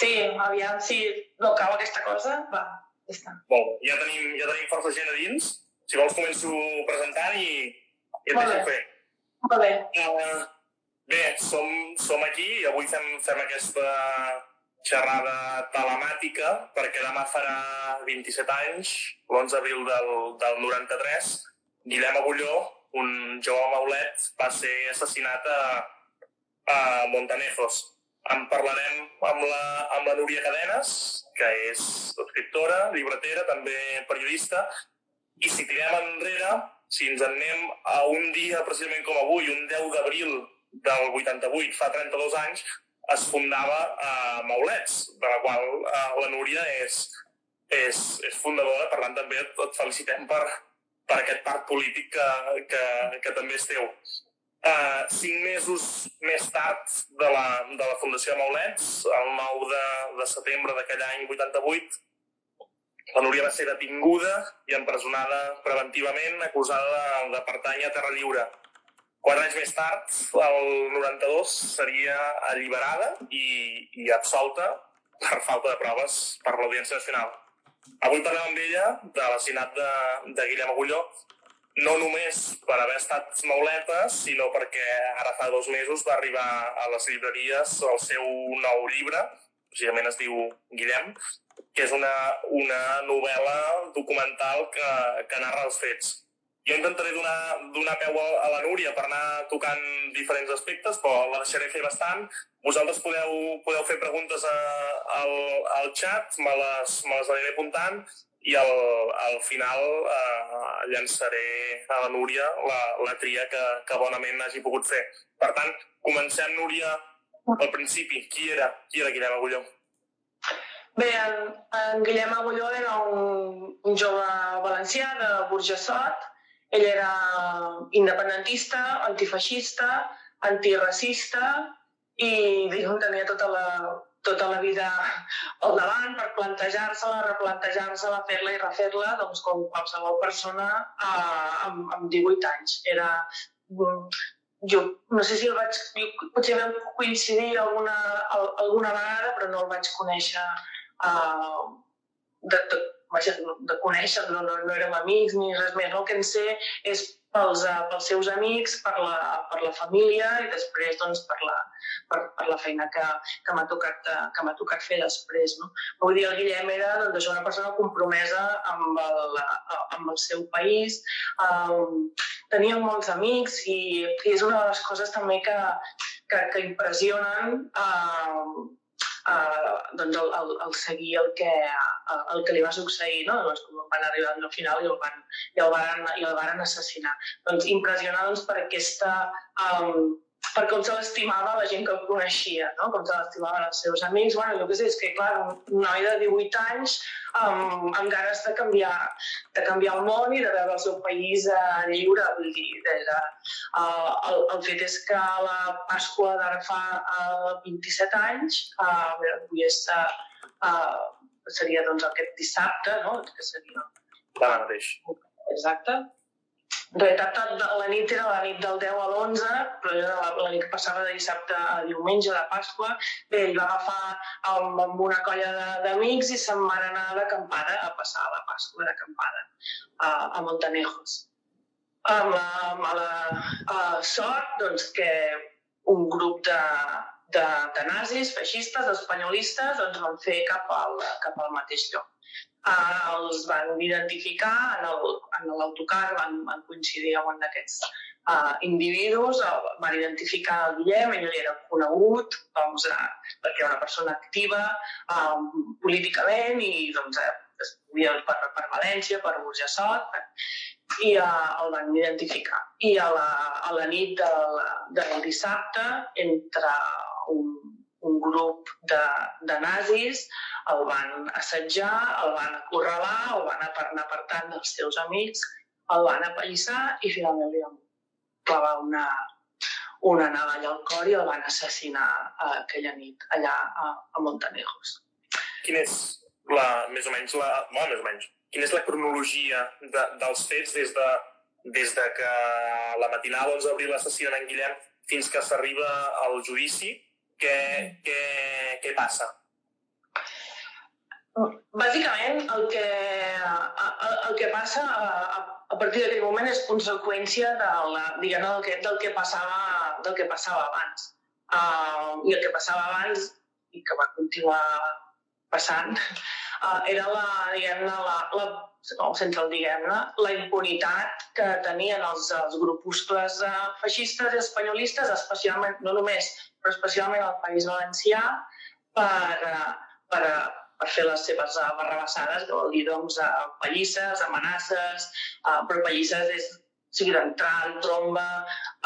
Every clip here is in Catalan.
Sí, aviam si no cau aquesta cosa, va, ja està. Molt bé. Ja tenim, ja tenim força gent a dins. Si vols començo presentant i, i et Molt deixo bé. fer. Molt bé. Uh, bé, som, som aquí i avui fem, fem aquesta xerrada telemàtica perquè demà farà 27 anys, l'11 d'abril del, del 93. Guillem Agulló, un jove maulet, va ser assassinat a, a Montanejos. En parlarem amb la, amb la Núria Cadenes, que és escriptora, llibretera, també periodista, i si tirem enrere, si ens en anem a un dia precisament com avui, un 10 d'abril del 88, fa 32 anys, es fundava a Maulets, de la qual eh, la Núria és, és, és fundadora, per tant també et, et felicitem per, per aquest part polític que, que, que també és teu. Uh, cinc mesos més tard de la, de la Fundació Maulets, el 9 de, de setembre d'aquell any 88, la Núria va ser detinguda i empresonada preventivament, acusada de, de pertànyer a Terra Lliure. Quatre anys més tard, el 92, seria alliberada i, i absolta per falta de proves per l'Audiència Nacional. Avui parlem amb ella de l'assassinat de, de Guillem Agulló, no només per haver estat mauleta, sinó perquè ara fa dos mesos va arribar a les llibreries el seu nou llibre, precisament es diu Guillem, que és una, una novel·la documental que, que narra els fets. Jo intentaré donar, donar peu a, a la Núria per anar tocant diferents aspectes, però la deixaré fer bastant. Vosaltres podeu, podeu fer preguntes a, al, al xat, me les, me les aniré apuntant i al, al final eh, llançaré a la Núria la, la tria que, que bonament hagi pogut fer. Per tant, comencem, Núria, al principi. Qui era? Qui era Guillem Agulló? Bé, en, en Guillem Agulló era un, un jove valencià de Burjassot. Ell era independentista, antifeixista, antiracista i diguem, tenia tota la, tota la vida al davant per plantejar-se-la, replantejar-se-la, fer-la i refer-la, doncs com qualsevol persona eh, amb, amb 18 anys. Era, mm, jo no sé si el vaig, jo, potser vam coincidir alguna, al- alguna vegada, però no el vaig conèixer eh, de, de, vaja, de conèixer, no, no, no érem amics ni res més. No? El que en sé és pels, uh, pels seus amics, per la, per la família i després doncs, per, la, per, per la feina que, que m'ha tocat, eh, que m'ha tocat fer després. No? Vull dir, el Guillem era doncs, una persona compromesa amb el, eh, amb el seu país, um, tenia molts amics i, i és una de les coses també que, que, que impressionen uh, uh, doncs el, el, el seguir el que, uh, el que li va succeir, no? Doncs com van arribar al final i el van, i el varen, i el varen assassinar. Doncs impressionar doncs, per aquesta... Um, per com se l'estimava la gent que el coneixia, no? com se l'estimaven els seus amics. Bueno, jo què sé, és que, clar, un noi de 18 anys um, amb ganes de canviar, de canviar el món i de veure el seu país uh, lliure, vull dir, de, de, uh, el, el fet és que la Pasqua d'ara fa uh, 27 anys, uh, avui és, uh, uh, seria doncs aquest dissabte, no? que seria Demà mateix. exacte, en realitat la nit era la nit del 10 a l'11, però era la, la nit que passava de dissabte a diumenge de Pasqua. Bé, ell va agafar amb, amb una colla d'amics i se'n van anar d'acampada a passar la Pasqua d'acampada a, a Montanejos. Amb la, amb la a sort doncs, que un grup de, de, de nazis, feixistes, espanyolistes, doncs van fer cap al, cap al mateix lloc eh, els van identificar en l'autocar, van, van coincidir amb un d'aquests eh, individus, el, van identificar el Guillem, ell era conegut doncs, eh, perquè era una persona activa eh, políticament i doncs, eh, es movia per, per València, per Burjassot, per, i eh, el van identificar. I a la, a la nit del, del dissabte, entre un, un grup de, de nazis, el van assetjar, el van acorralar, el van apartar apartant dels seus amics, el van apallissar i finalment li van clavar una, una navalla al cor i el van assassinar eh, aquella nit allà a, a Montanejos. Quina és la, més o menys, la, bueno, més o menys, quina és la cronologia de, dels fets des de, des de que la matinada d'11 d'abril assassinen en Guillem fins que s'arriba al judici. Què, què, què passa? Bàsicament, el que, el, el que passa a, a partir d'aquell moment és conseqüència del, diguem, del, que, del, que passava, del que passava abans. Uh, I el que passava abans, i que va continuar passant, uh, era la, diguem-ne, la, la, o sense el diguem-ne, la impunitat que tenien els, els grupuscles uh, feixistes i espanyolistes, especialment, no només, però especialment al País Valencià, per, uh, per, per fer les seves uh, barrabassades, que vol dir, doncs, uh, pallisses, amenaces, uh, però pallisses és, o sigui, d'entrar, tromba,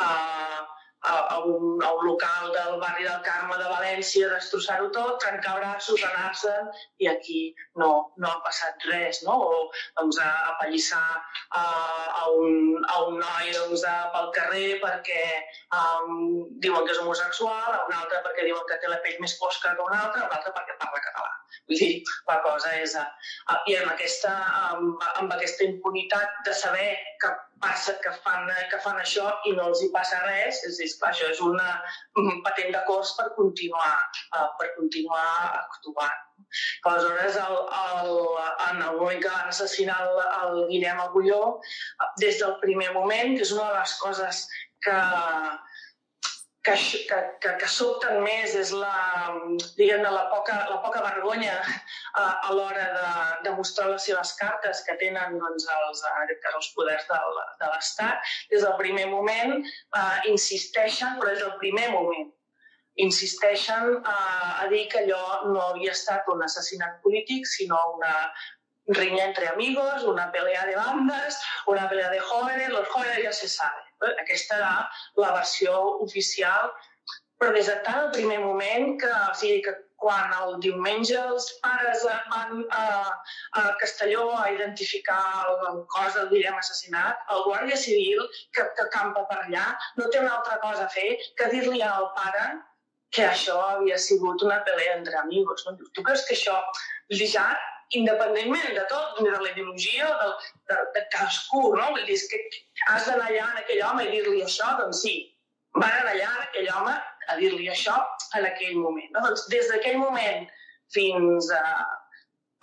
uh, a, un, a un local del barri del Carme de València, destrossar-ho tot, trencar braços, anar-se'n, i aquí no, no ha passat res, no? O doncs, a, apallissar a, a, un, a un noi doncs, a, pel carrer perquè um, diuen que és homosexual, a un altre perquè diuen que té la pell més fosca que un altre, a un altre perquè parla català. Vull dir, la cosa és... Uh, I amb aquesta, amb, amb aquesta impunitat de saber que passa que fan, que fan això i no els hi passa res, és dir, clar, això és una patent de cos per continuar, uh, per continuar actuant. Aleshores, el, el, en el moment que van assassinar el, el Guillem Agulló, des del primer moment, que és una de les coses que, que, que, que, que sobten més és la, diguem la, poca, la poca vergonya a, a l'hora de, de mostrar les seves cartes que tenen doncs, els, els poders de, de l'Estat. Des del primer moment eh, insisteixen, però des del primer moment insisteixen a, a dir que allò no havia estat un assassinat polític, sinó una riña entre amigos, una pelea de bandas, una pelea de jóvenes, los jóvenes ya se sabe. Aquesta era la versió oficial, però des de tant el primer moment que, o sigui, que quan el diumenge els pares van a, a Castelló a identificar el, el cos del Guillem assassinat, el Guàrdia Civil, que, que campa per allà, no té una altra cosa a fer que dir-li al pare que això havia sigut una pelea entre amics. No? Tu creus que això, ja independentment de tot, de la ideologia de, de, de cadascú, no? Vull dir, que has d'anar allà en aquell home i dir-li això, doncs sí, van anar allà en aquell home a dir-li això en aquell moment. No? Doncs des d'aquell moment fins a...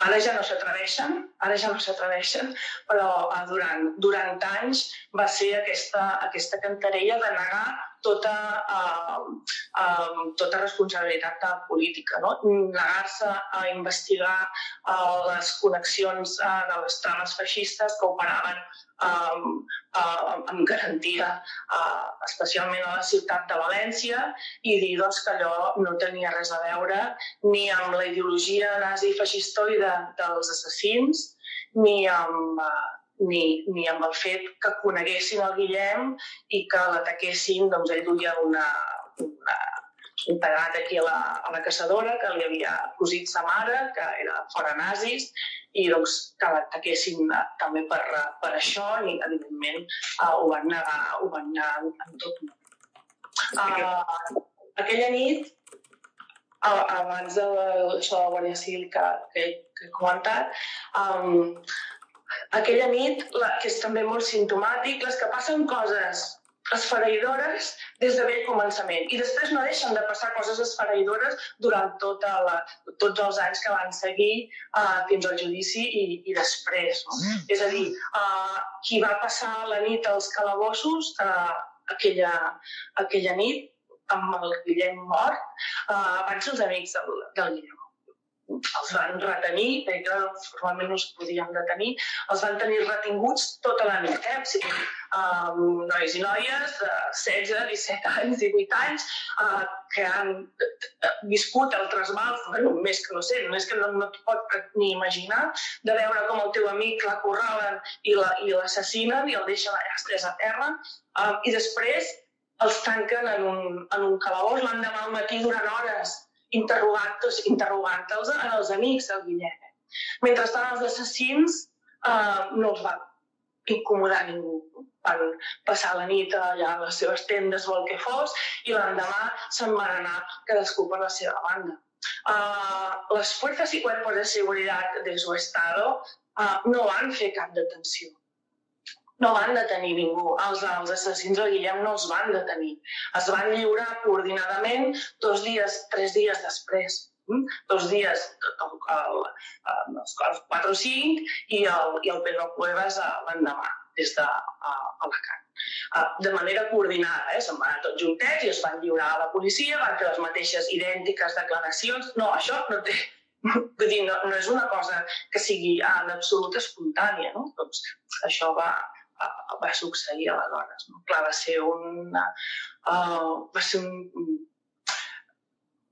Ara ja no s'atreveixen, ara ja no s'atreveixen, però eh, durant, durant anys va ser aquesta, aquesta cantarella de negar tota, uh, uh, tota responsabilitat política, no? negar-se a investigar uh, les connexions uh, de les trames feixistes que operaven um, uh, amb garantia, uh, especialment a la ciutat de València, i dir doncs, que allò no tenia res a veure ni amb la ideologia nazi feixistoide dels assassins, ni amb, ni, ni amb el fet que coneguessin el Guillem i que l'ataquessin, doncs ell duia una, una, un pegat aquí a la, a la caçadora que li havia cosit sa mare, que era fora nazis, i doncs que l'ataquessin també per, per això i evidentment uh, ho van negar, ho van negar en tot. Uh, aquella nit, uh, abans de això de la Guàrdia Civil que, que, que he comentat, um, aquella nit, la, que és també molt simptomàtic, les que passen coses esfereïdores des de vell començament. I després no deixen de passar coses esfereïdores durant tota la, tots els anys que van seguir uh, fins al judici i, i després. No? Mm. És a dir, uh, qui va passar la nit als calabossos uh, aquella, aquella nit amb el Guillem mort uh, van ser els amics del, del Guillem van retenir, perquè normalment no es podien detenir, els van tenir retinguts tota la nit. Eh? O sigui, um, nois i noies de 16, 17 anys, 18 anys, uh, que han viscut altres mals, bueno, més que no sé, més que no, no et pot ni imaginar, de veure com el teu amic l'acorralen i l'assassinen la, i el deixen allà estès a terra, uh, i després els tanquen en un, en un calabós l'endemà al matí durant hores interrogant-los interrogant en els amics del Guillem. Mentrestant, els assassins eh, no els van incomodar ningú. Van passar la nit allà a les seves tendes o el que fos i l'endemà se'n van anar cadascú per la seva banda. Uh, les fuerzas y cuerpos de seguridad de su estado uh, no van fer cap detenció. No van detenir ningú. Els, els assassins de Guillem no els van detenir. Es van lliurar coordinadament dos dies, tres dies després. Mm? Dos dies, el, el, el, els 4 o 5, i el, i el Pedro Cuevas l'endemà, des de Alacant. De manera coordinada, eh? se'n van anar tots juntets i es van lliurar a la policia, van fer les mateixes idèntiques declaracions. No, això no té, Vull dir, no, no és una cosa que sigui en absolut espontània, no? Doncs això va, va succeir aleshores. No? Clar, va ser un, uh, va ser un,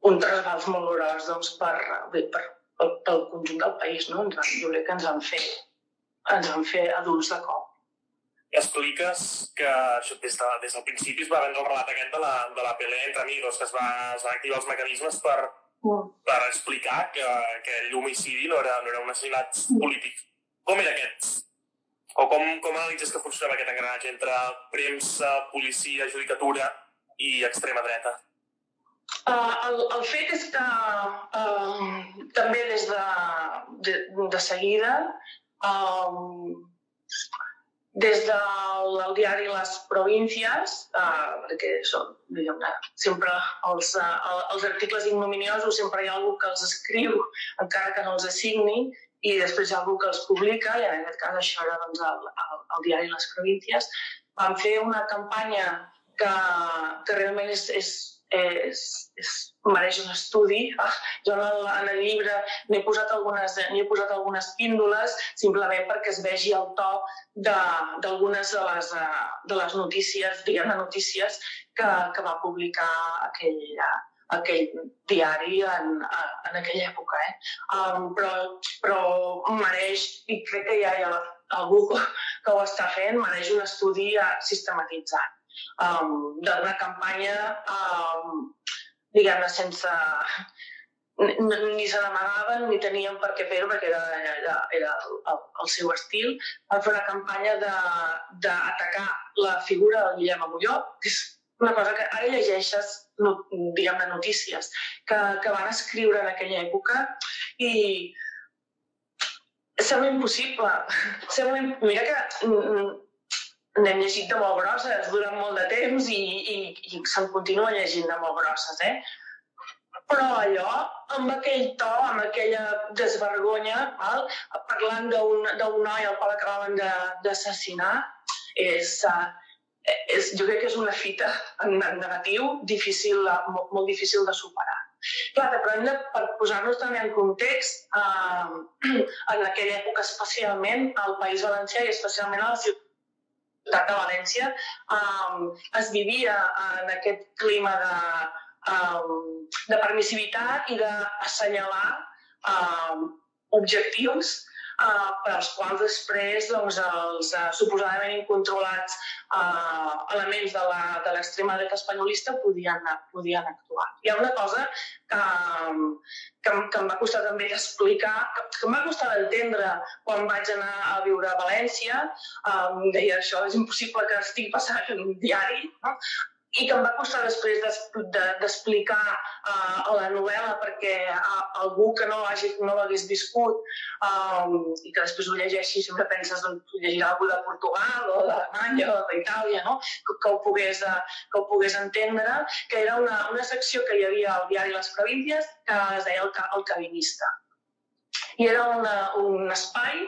un trasbals molt gros doncs, per, bé, per, pel, pel conjunt del país. No? Ens van, jo crec que ens han fet, ens han fet adults de cop. Expliques que això, des, de, des del principi es va vendre el relat aquest de la, de la pelea entre amigos, que es, va, es van activar els mecanismes per, mm. per explicar que, que l'homicidi no, era, no era un assassinat mm. polític. Com era aquest o com, com analitzes que funcionava aquest engranatge entre premsa, policia, judicatura i extrema dreta? Uh, el, el fet és que uh, també des de, de, de seguida, uh, des del el diari Les Províncies, uh, perquè són, diguem sempre els, uh, els articles ignominiosos sempre hi ha algú que els escriu, encara que no els assigni, i després hi ha algú que els publica, i en aquest cas això era doncs, el, el, el diari Les Províncies, van fer una campanya que, que realment és, és, és, és, mereix un estudi. Ah, jo en el, en el llibre n'he posat, algunes, he posat algunes píndoles simplement perquè es vegi el to d'algunes de, de, les, de les notícies, diguem-ne notícies, que, que va publicar aquell, aquell diari en, en aquella època. Eh? Um, però, però mereix, i crec que ja hi ha algú que ho està fent, mereix un estudi sistematitzat um, d'una campanya, um, diguem-ne, sense ni se n'amagaven ni tenien per què fer-ho perquè era, era, era el, el seu estil. Van fer una campanya d'atacar la figura del Guillem Agulló, que és una cosa que ara llegeixes, no, diguem-ne, notícies que, que van escriure en aquella època i sembla impossible. Sembla, mira que mm, n'hem llegit de molt grosses durant molt de temps i, i, i se'n continua llegint de molt grosses, eh? Però allò, amb aquell to, amb aquella desvergonya, val? parlant d'un noi al qual acabaven d'assassinar, és, uh, és, jo crec que és una fita en, negatiu difícil, molt, molt difícil de superar. Clar, però hem de, per posar-nos també en context, eh, en aquella època especialment al País Valencià i especialment a la ciutat de València, eh, es vivia en aquest clima de, eh, de permissivitat i d'assenyalar eh, objectius eh, per als quals després doncs, els uh, suposadament incontrolats uh, elements de l'extrema dreta espanyolista podien, podien actuar. Hi ha una cosa que, que, que em va costar també d'explicar, que, que em va costar d'entendre quan vaig anar a viure a València. Um, deia, això és impossible que estigui passant en un diari, no? I que em va costar després d'explicar uh, a la novel·la perquè uh, algú que no hagi, no l'hagués viscut um, i que després ho llegeixi sempre penses doncs, llegirà algú de Portugal o d'Alemanya o d'Itàlia, no? que, que, ho pogués, uh, que ho pogués entendre, que era una, una secció que hi havia al diari Les Províncies que es deia El, el Cabinista. I era una, un espai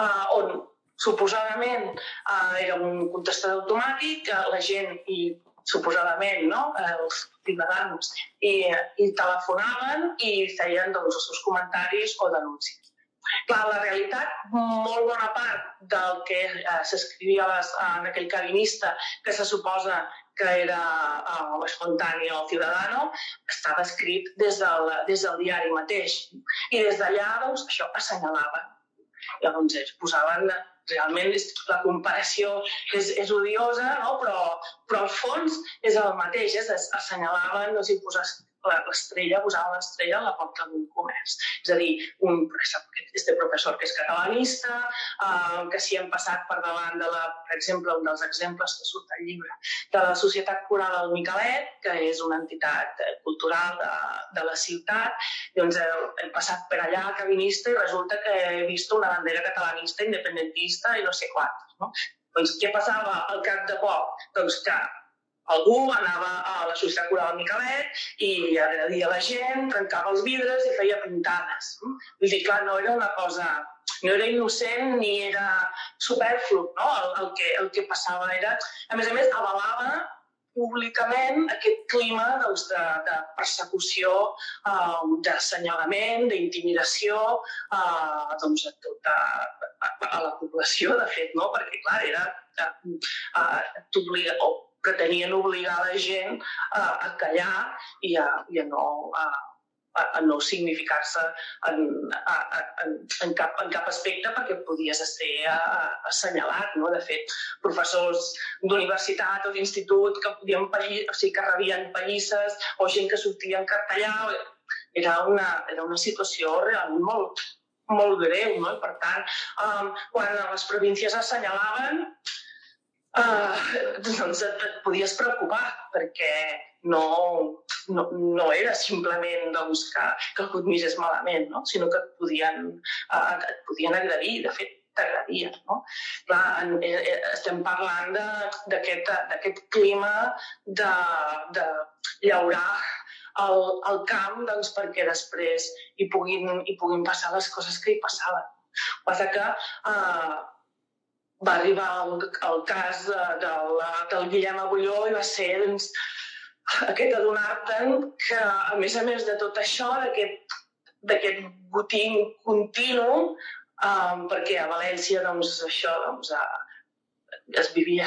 uh, on suposadament uh, era un contestador automàtic, que la gent hi suposadament, no? els ciutadans, i, i telefonaven i feien doncs, els seus comentaris o denúncies. Clar, la realitat, molt bona part del que eh, s'escrivia en aquell cabinista, que se suposa que era eh, espontani o ciudadano, estava escrit des del, des del diari mateix. I des d'allà, doncs, això assenyalava. Llavors, ells posaven realment és, la comparació és, és odiosa, no? però, però al fons és el mateix, és, assenyalaven, no sé, posar l'estrella, posava l'estrella a la porta d'un comerç. És a dir, un, este professor que és catalanista, eh, que s'hi han passat per davant de la, per exemple, un dels exemples que surt al llibre, de la Societat Coral del Micalet, que és una entitat eh, cultural de, de la ciutat, doncs he, he passat per allà cabinista i resulta que he vist una bandera catalanista, independentista i no sé quantes. No? Doncs què passava al cap de poc? Doncs que algú anava a la societat coral Micalet i agredia la gent, trencava els vidres i feia pintades. Vull dir, clar, no era una cosa... No era innocent ni era superflu, no? El, el, que, el que passava era... A més a més, avalava públicament aquest clima doncs, de, de persecució, eh, d'assenyalament, d'intimidació eh, doncs, a, tota, a, a la població, de fet, no? perquè, clar, era, eh, eh, o pretenien obligar la gent a, a callar i a, i a no a, a, a no significar-se en, en, en, cap, en cap aspecte perquè podies ser assenyalat. No? De fet, professors d'universitat o d'institut que, podien o sigui, que rebien pallisses o gent que sortia en cartellà. Era una, era una situació realment molt, molt greu. No? I per tant, um, quan les províncies assenyalaven, uh, doncs et, et podies preocupar perquè no, no, no era simplement doncs, que, que el és malament, no? sinó que et podien, eh, et podien agredir. De fet, t'agradien. No? Clar, en, eh, eh estem parlant d'aquest clima de, de llaurar el, el camp doncs, perquè després hi puguin, hi puguin passar les coses que hi passaven. Passa que eh, va arribar el, el cas de, del, del Guillem Agulló i va ser doncs, aquest adonar-te'n que, a més a més de tot això, d'aquest botín continu, um, perquè a València, doncs, això, doncs, uh, es vivia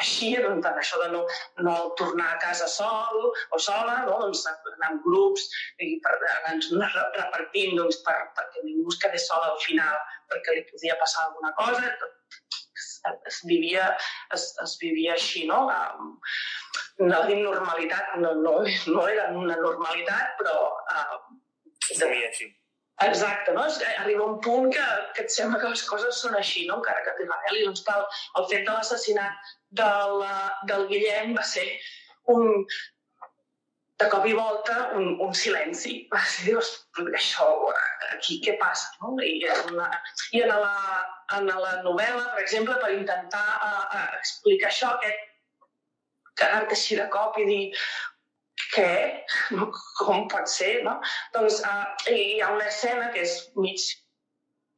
així, doncs, això de no, no tornar a casa sol o sola, no? doncs, anar en grups i per, anar repartint doncs, per, perquè ningú es quedés sol al final perquè li podia passar alguna cosa. Es, es, vivia, es, es vivia així, no? No dic normalitat, no, no, no era una normalitat, però... Uh, Seria així. Exacte, no? Arriba un punt que, que et sembla que les coses són així, no? encara que té reveli. Doncs tal, el fet de l'assassinat del, del Guillem va ser un, de cop i volta un, un silenci. Va dius, això, aquí què passa? No? I, en la, i en, la, en la novel·la, per exemple, per intentar uh, uh, explicar això, aquest quedar-te així de cop i dir què? Com pot ser, no? Doncs uh, hi ha una escena que és mig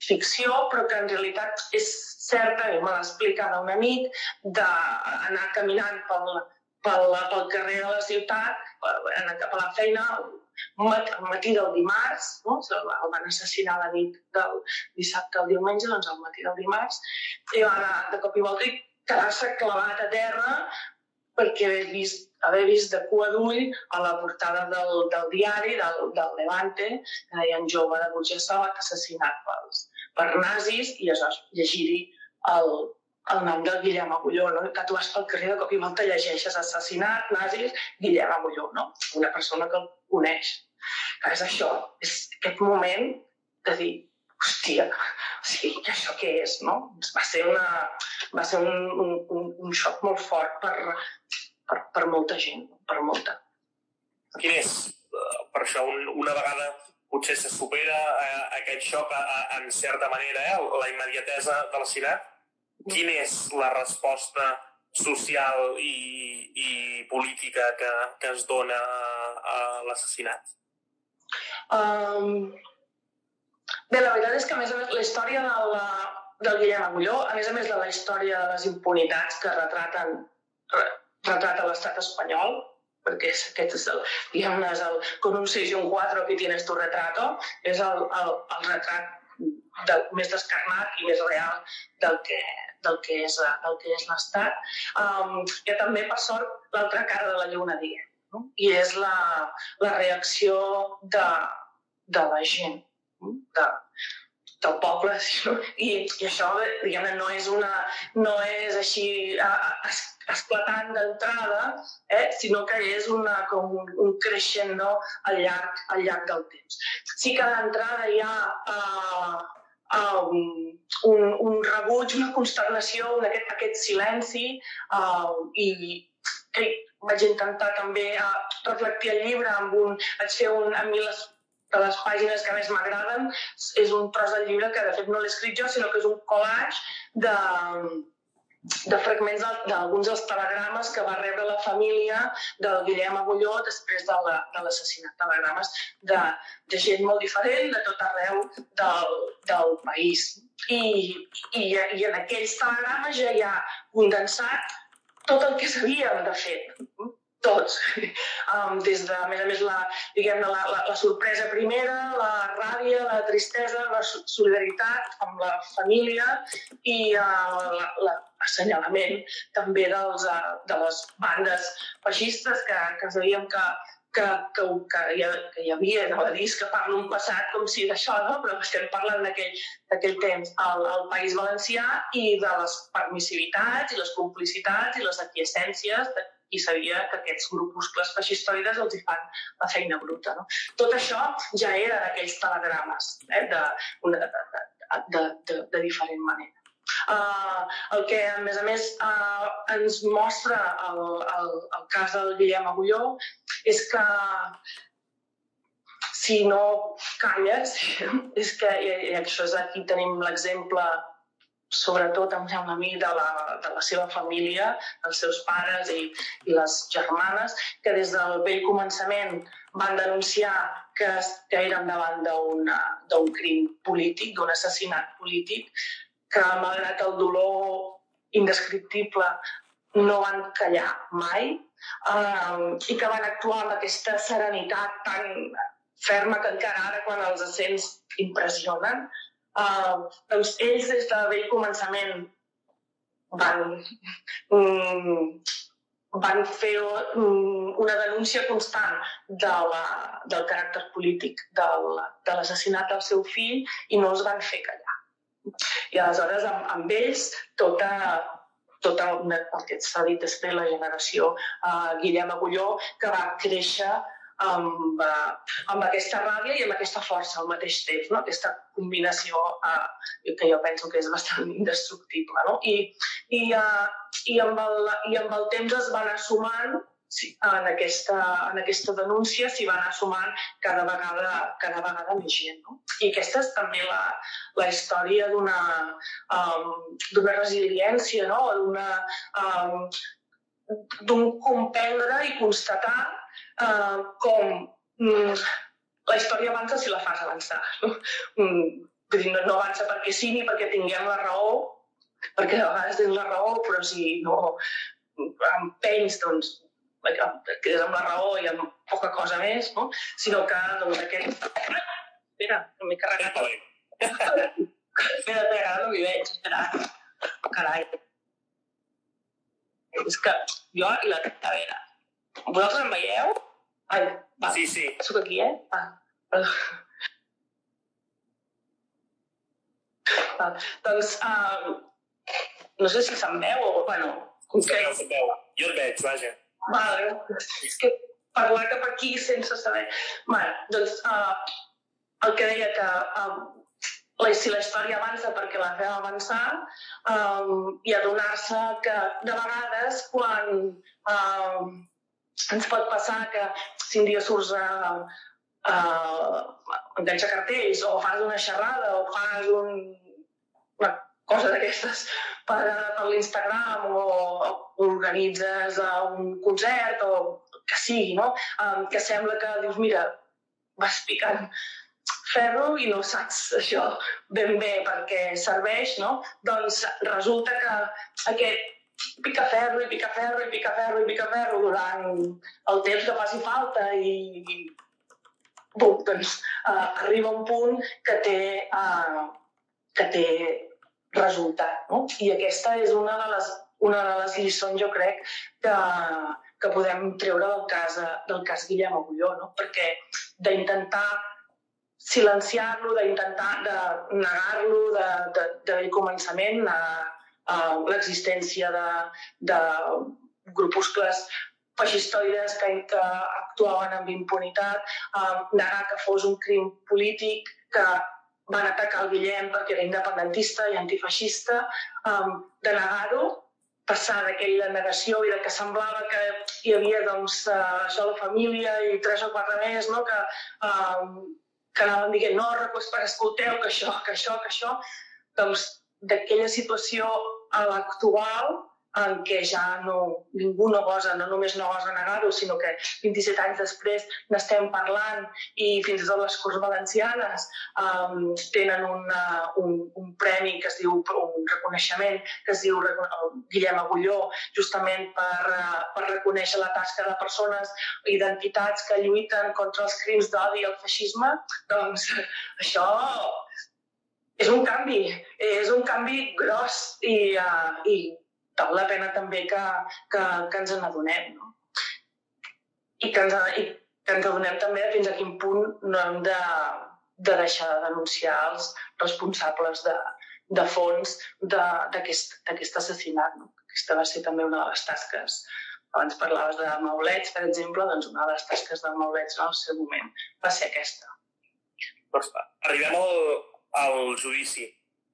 ficció, però que en realitat és certa, i me l'ha explicada una nit, d'anar caminant pel, pel, pel carrer de la ciutat, anar cap a la feina, al matí del dimarts, no? el van assassinar la nit del dissabte al diumenge, doncs al matí del dimarts, i va anar de cop i volta i quedar-se clavat a terra perquè haver vist, haver vist de cua d'ull a la portada del, del diari, del, del Levante, que deia un jove de Burjassot assassinat pels, per nazis i aleshores llegir-hi el, el nom del Guillem Agulló, no? que tu vas pel carrer de cop i volta llegeixes assassinat, nazis, Guillem Agulló, no? una persona que el coneix. Que és això, és aquest moment de dir, hòstia, sí, això què és, no? Va ser, una, va ser un, un, un xoc molt fort per, per, per molta gent, per molta. Quin és, eh, per això, un, una vegada potser se supera eh, aquest xoc a, a, en certa manera, eh, la immediatesa de l'assassinat, quina és la resposta social i, i política que, que es dona a, a l'assassinat? Um, Bé, la veritat és que, a més a més, la història del, del Guillem Agulló, a més a més de la història de les impunitats que retraten, retrata l'estat espanyol, perquè és, aquest és el, diguem és el, con un 6 i un 4 que tienes tu retrato, és el, el, el retrat del, més descarnat i més real del que, del que és, del que és l'Estat. Um, hi ha també, per sort, l'altra cara de la lluna, diguem, no? i és la, la reacció de, de la gent de, del poble, I, i això, diguem no és, una, no és així es, esclatant d'entrada, eh? sinó que és una, com un, un creixent no? al, llarg, al llarg del temps. Sí que d'entrada hi ha uh, um, un, un rebuig, una consternació, un, aquest, aquest silenci, uh, i que vaig intentar també uh, reflectir el llibre amb un... Vaig fer un... A mi les de les pàgines que més m'agraden és un tros del llibre que de fet no l'he escrit jo, sinó que és un collage de, de fragments d'alguns dels telegrames que va rebre la família del Guillem Agulló després de l'assassinat. La, telegrames de, de gent molt diferent de tot arreu del, del país. I, i, I en aquells telegrames ja hi ha condensat tot el que sabíem de fet tots. Um, des de, a més a més, la, diguem la, la, la sorpresa primera, la ràbia, la tristesa, la solidaritat amb la família i uh, l'assenyalament també dels, uh, de les bandes feixistes que, que sabíem que, que, que, que, hi, que hi havia, no? a dir que parlo un passat com si d'això, no? però estem parlant d'aquell temps al, al País Valencià i de les permissivitats i les complicitats i les aquiescències de i sabia que aquests grupuscles feixistoides els hi fan la feina bruta. No? Tot això ja era d'aquells telegrames, eh, de, de, de, de, de, de diferent manera. Uh, el que, a més a més, uh, ens mostra el, el, el cas del Guillem Agulló és que si no calles, és que, i, i això és aquí tenim l'exemple sobretot em sembla a mi de la, de la seva família, els seus pares i, i les germanes, que des del vell començament van denunciar que, que eren davant d'un crim polític, d'un assassinat polític, que malgrat el dolor indescriptible no van callar mai eh, i que van actuar amb aquesta serenitat tan ferma que encara ara quan els accents impressionen, Uh, doncs ells des de vell començament van, um, van fer um, una denúncia constant de la, del caràcter polític del, de l'assassinat del seu fill i no els van fer callar. I aleshores amb, amb ells tota, tota una, el que s'ha dit després la generació uh, Guillem Agulló, que va créixer amb, uh, amb aquesta ràbia i amb aquesta força al mateix temps, no? aquesta combinació uh, que jo penso que és bastant indestructible. No? I, i, uh, i, amb el, I amb el temps es van assumant sí, en, aquesta, en aquesta denúncia s'hi van assumant cada vegada, cada vegada més gent. No? I aquesta és també la, la història d'una um, resiliència, no? um, d'un comprendre i constatar uh, com mm, la història avança si la fas avançar. No? Mm, vull dir, no, no avança perquè sí ni perquè tinguem la raó, perquè a vegades tens la raó, però si no empenys, doncs, quedes amb la raó i amb poca cosa més, no? sinó que doncs, aquest... Espera, no m'he carregat. Espera, espera, no m'hi veig, espera. Carai. És que jo i la Tavera. Vosaltres em veieu? Ai, va. Sí, sí. Soc aquí, eh? Ah. ah. Doncs, uh, no sé si se'm veu o, bueno... Com que... Se'm veu, Jo et veig, vaja. Vale. És que parlar cap aquí sense saber... Vale, doncs, uh, el que deia que uh, la, si la història avança perquè la fem avançar um, i adonar-se que de vegades quan um, ens pot passar que si un dia surts a, a enganxar cartells o fas una xerrada o fas un, una cosa d'aquestes per, per l'Instagram o organitzes un concert o que sigui, no? Um, que sembla que dius, mira, vas picant ferro i no saps això ben bé perquè serveix, no? Doncs resulta que aquest pica ferro i pica ferro i pica ferro i pica ferro durant el temps que faci falta i, i bum, doncs uh, arriba un punt que té, uh, que té resultat. No? I aquesta és una de les, una de les lliçons, jo crec, que, que podem treure del cas, del cas Guillem Agulló, no? perquè d'intentar silenciar-lo, d'intentar de negar-lo de, de, de començament, a, l'existència de, de grupuscles feixistoides que, que actuaven amb impunitat, uh, negar que fos un crim polític, que van atacar el Guillem perquè era independentista i antifeixista, um, de negar-ho, passar d'aquella negació i de que semblava que hi havia doncs, uh, això la família i tres o quatre més, no? que, um, que anaven dient no, per escolteu que això, que això, que això, doncs d'aquella situació a l'actual en què ja no, ningú no gosa, no només no gosa negar-ho, sinó que 27 anys després n'estem parlant i fins i tot les Corts Valencianes um, tenen una, un, un premi que es diu, un reconeixement que es diu Guillem Agulló, justament per, uh, per reconèixer la tasca de persones i d'entitats que lluiten contra els crims d'odi i el feixisme, doncs això és un canvi, és un canvi gros i, uh, i val la pena també que, que, que ens n'adonem, no? I que, ens, I que ens adonem també fins a quin punt no hem de, de deixar de denunciar els responsables de, de fons d'aquest assassinat. No? Aquesta va ser també una de les tasques abans parlaves de Maulets, per exemple, doncs una de les tasques de Maulets en el seu moment va ser aquesta. Doncs arribem al, al judici.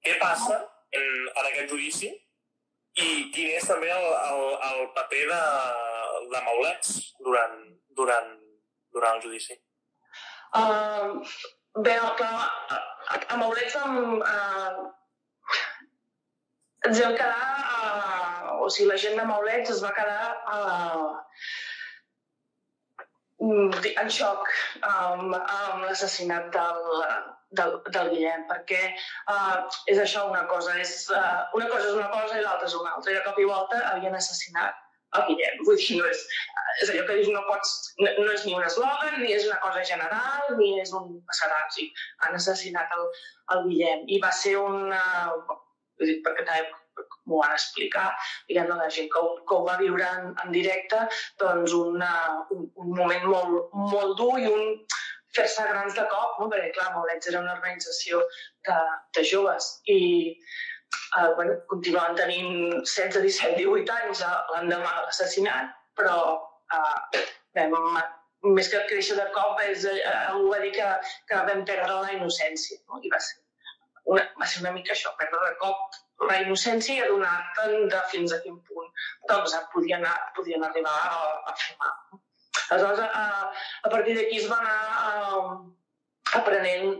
Què passa en, en aquest judici i quin és també el, el, el paper de, de Maulets durant, durant, durant el judici? Uh, bé, clar, a, a Maulets amb, uh, ens vam quedar, uh, o sigui, la gent de Maulets es va quedar uh, en xoc amb, amb l'assassinat del, del, del Guillem, perquè uh, és això una cosa, és, uh, una cosa és una cosa i l'altra és una altra. I de cop i volta havien assassinat el Guillem. Vull dir, no és, és allò que dius, no pots, no, no és ni un eslògan, ni és una cosa general, ni és un sigui, han assassinat el, el Guillem. I va ser una... Vull dir, perquè també m'ho van explicar, diguem la gent que ho, que ho va viure en, en directe, doncs una, un, un moment molt, molt dur i un, fer-se grans de cop, no? perquè clar, Maulets era una organització de, de joves i eh, bueno, continuaven tenint 16, 17, 18 anys l'endemà de l'assassinat, però eh, vam, més que créixer de cop, és, eh, algú va dir que, que vam perdre la innocència. No? I va ser, una, va ser una mica això, perdre de cop la innocència i adonar-te'n de fins a quin punt doncs, podien, podien arribar a, a fer mal. Aleshores, a, a partir d'aquí es va anar a, aprenent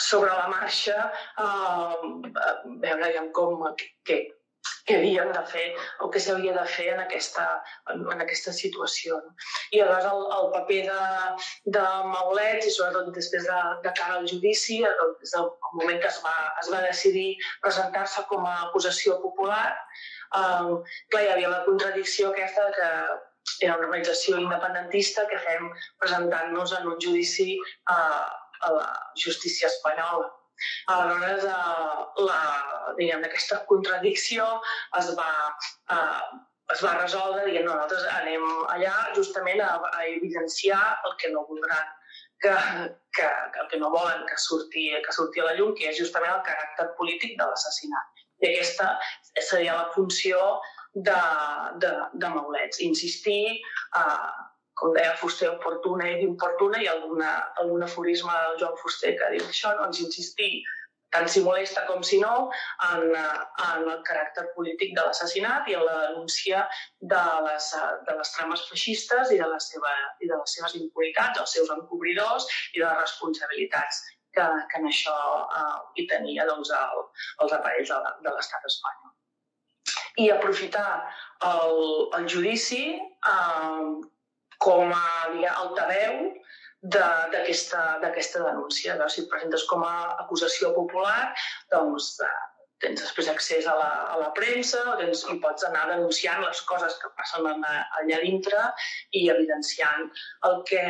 sobre la marxa a, a veure ja, com, què, què havíem de fer o què s'havia de fer en aquesta, en, en aquesta situació. No? I aleshores el, el paper de, de Maulets i sobretot després de, de cara al judici, des del moment que es va, es va decidir presentar-se com a acusació popular, eh, clar, hi havia la contradicció aquesta que era una organització independentista que fem presentant-nos en un judici a, a la justícia espanyola. Aleshores, eh, la, diguem, aquesta contradicció es va, eh, es va resoldre dient no, nosaltres anem allà justament a, a evidenciar el que no voldran que, que, que el que no volen que surti, que surti a la llum, que és justament el caràcter polític de l'assassinat. I aquesta seria la funció de, de, de Maulets. Insistir, eh, com deia Fuster, oportuna i d'importuna, i alguna, algun aforisme del Joan Fuster que diu això, doncs insistir tant si molesta com si no, en, en el caràcter polític de l'assassinat i en la denúncia de les, de les trames feixistes i de, la seva, i de les seves impunitats, els seus encobridors i de les responsabilitats que, que en això eh, hi tenia doncs, el, els aparells de, de l'estat espanyol i aprofitar el, el judici eh, com a diguem, altaveu d'aquesta denúncia. Llavors, si et presentes com a acusació popular, doncs eh, tens després accés a la, a la premsa, tens, i pots anar denunciant les coses que passen allà dintre i evidenciant el que,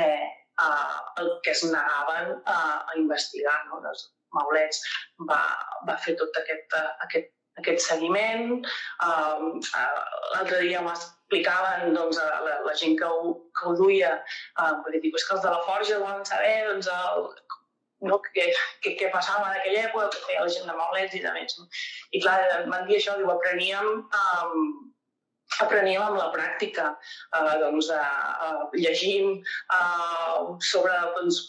uh, el que es negaven a, a investigar. No? Les Maulets va, va fer tot aquest, aquest aquest seguiment. Uh, L'altre dia m'explicaven doncs, a la, la gent que ho, que ho duia, uh, perquè dic, és que els de la Forja volen saber doncs, el, no, què, què, què passava en aquella època, que feia la gent de Maulets i de més. No? I clar, van dir això, diu, apreníem, um, apreníem amb la pràctica, uh, doncs, uh, llegint uh, sobre doncs,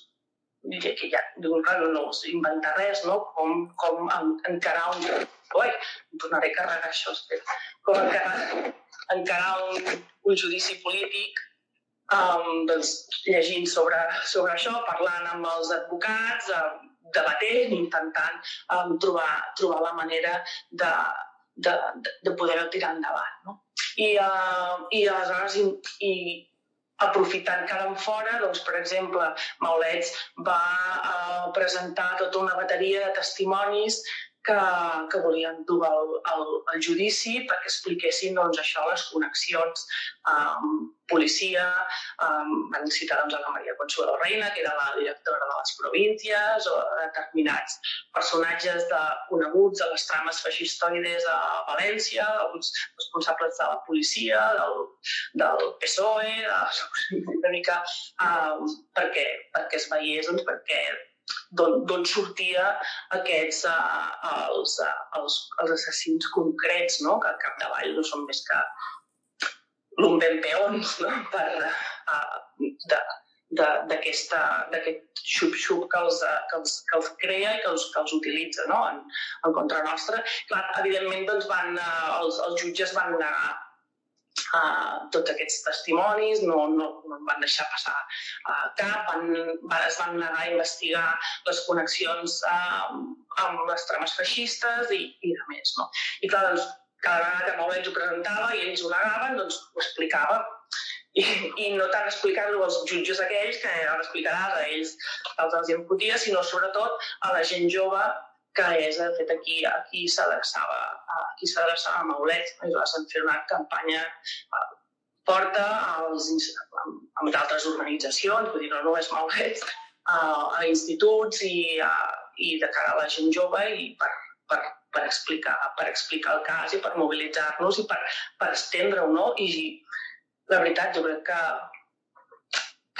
que ja, no, no inventar res, no? Com, com encarar un... Ui, em tornaré a carregar això, espera. Com encarar, encarar un, un judici polític um, doncs, llegint sobre, sobre això, parlant amb els advocats, um, debatent, intentant um, trobar, trobar la manera de, de, de poder-ho tirar endavant. No? I, uh, i aleshores, i, i aprofitant que eren fora, doncs, per exemple, Maulets va uh, presentar tota una bateria de testimonis que, que volien dur al, al, al judici perquè expliquessin doncs, això, les connexions amb um, policia, um, van citar doncs, la Maria Consuelo Reina, que era la directora de les províncies, o determinats personatges de, coneguts de les trames feixistoides a València, alguns responsables de la policia, del, del PSOE, de, una mica um, perquè, perquè es veiés, doncs, perquè d'on sortia aquests, uh, els, uh, els, els assassins concrets, no? que al capdavall no són més que l'umbempeons no? per, uh, d'aquest xup-xup que, els, que, els, que els crea i que els, que els utilitza no? en, en contra nostra. Clar, evidentment, doncs van, els, els jutges van negar uh, tots aquests testimonis, no, no, no van deixar passar uh, cap, van, van, es van negar a investigar les connexions uh, amb les trames feixistes i, i de més. No? I clar, doncs, cada vegada que Maulets ho presentava i ells ho negaven, doncs ho explicava. I, i no tant explicar-ho als jutges aquells, que ara explicaràs a ells els els imputia, sinó sobretot a la gent jove que és, de fet, aquí, aquí s'adreçava aquí s'adreçava a Maulet i va fer una campanya eh, forta als, amb, amb d'altres organitzacions, vull dir, no només Maulet, a, a instituts i, a, i de cara a la gent jove i per, per, per, explicar, per explicar el cas i per mobilitzar-nos i per, per estendre-ho, no? I la veritat, jo crec que,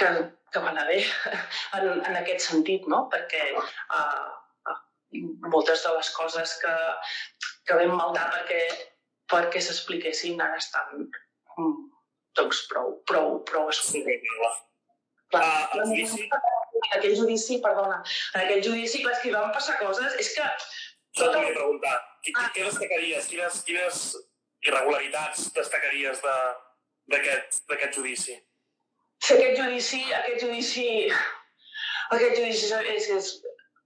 que, que va anar bé en, en aquest sentit, no? Perquè uh, moltes de les coses que, que vam maldar perquè, perquè s'expliquessin ara estan mm, doncs, prou, prou, prou assumits. Clar, el judici... En aquell judici, perdona, en aquell judici, clar, que van passar coses, és que... Tot el... preguntar, què, ah. què destacaries? Quines, quines irregularitats destacaries d'aquest judici? Sí, aquest judici, aquest judici, aquest judici és, és,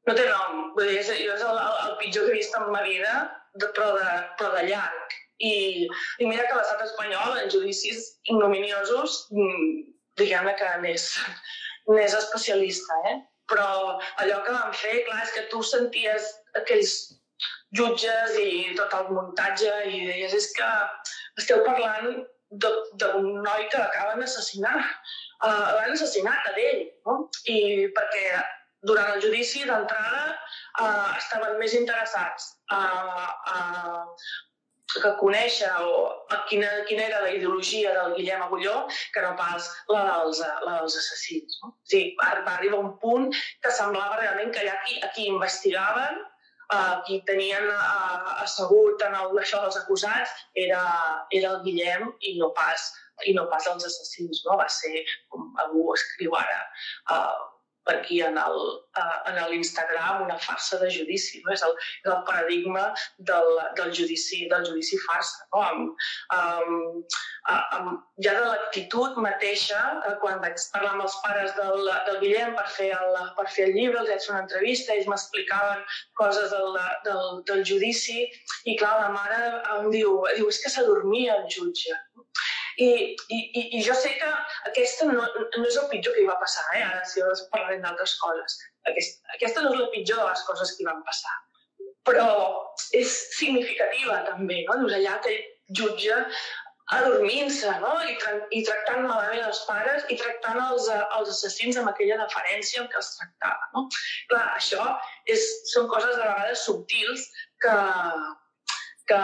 no té nom, vull dir, és, és el, el pitjor que he vist en ma vida, de, però, de, però de llarg. I, I mira que l'estat espanyol, en judicis ignominiosos, mm, diguem-ne que n'és, n'és especialista, eh? Però allò que van fer, clar, és que tu senties aquells jutges i tot el muntatge i deies, és que esteu parlant d'un noi que l'acaben d'assassinar. Uh, l'han assassinat a ell, no? I perquè durant el judici d'entrada eh, estaven més interessats a, a, a conèixer o a quina, quina era la ideologia del Guillem Agulló que no pas la dels, la dels assassins. No? O sigui, va, va arribar un punt que semblava realment que allà qui, a qui investigaven, a qui tenien uh, assegut en el, això dels acusats, era, era el Guillem i no pas i no pas els assassins, no? Va ser, com algú escriu ara, uh, per aquí en l'Instagram una farsa de judici. No? És, el, és el paradigma del, del, judici, del judici farsa. No? Amb, amb, amb, ja de l'actitud mateixa, eh, quan vaig parlar amb els pares del, del Guillem per fer, el, per fer el llibre, els vaig fer una entrevista, ells m'explicaven coses del, del, del judici, i clar, la mare em diu, diu és que s'adormia el jutge. I, i, i jo sé que aquesta no, no és el pitjor que hi va passar, eh? ara si parlarem d'altres coses. Aquest, aquesta no és la pitjor de les coses que hi van passar. Però és significativa també, no? Dius, allà té jutge adormint-se no? I, tra i tractant malament els pares i tractant els, els assassins amb aquella deferència amb què els tractava. No? Clar, això és, són coses de vegades subtils que, que,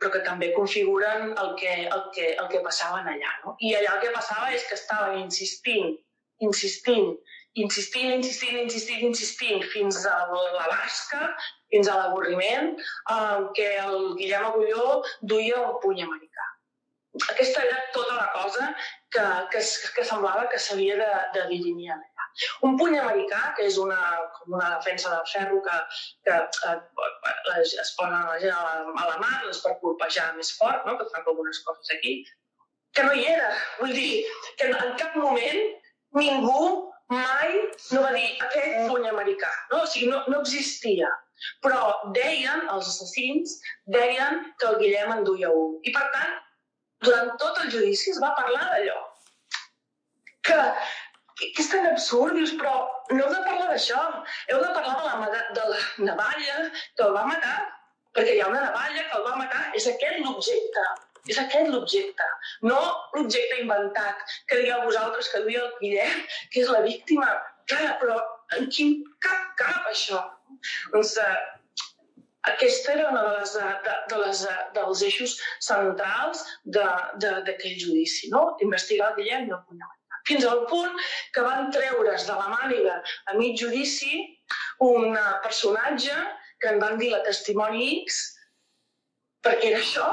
però que també configuren el que, el que, el que passaven allà. No? I allà el que passava és que estaven insistint, insistint, insistint, insistint, insistint, insistint, fins a la basca, fins a l'avorriment, eh, que el Guillem Agulló duia un puny americà. Aquesta era tota la cosa que, que, que semblava que s'havia de, de dirimir allà. Un puny americà, que és una, com una defensa del ferro que, que eh, es posa la gent a la, a la mà doncs, per colpejar més fort, no? que fa com unes coses aquí, que no hi era. Vull dir, que en cap moment ningú mai no va dir aquest puny americà. No? O sigui, no, no existia. Però deien, els assassins, deien que el Guillem en duia un. I per tant, durant tot el judici es va parlar d'allò. Que, que, és tan absurd, dius, però no heu de parlar d'això. Heu de parlar de la, de la navalla que el va matar, perquè hi ha una navalla que el va matar, és aquest l'objecte. És aquest l'objecte, no l'objecte inventat que digueu vosaltres que duia el Guillem, que és la víctima. Clar, però en quin cap cap això? Doncs eh, aquesta era una de les, de, de les, dels eixos centrals d'aquell judici, no? investigar el Guillem i el Punyal. Fins al punt que van treure's de la màniga a mig judici un personatge que en van dir la testimoni X, perquè era això,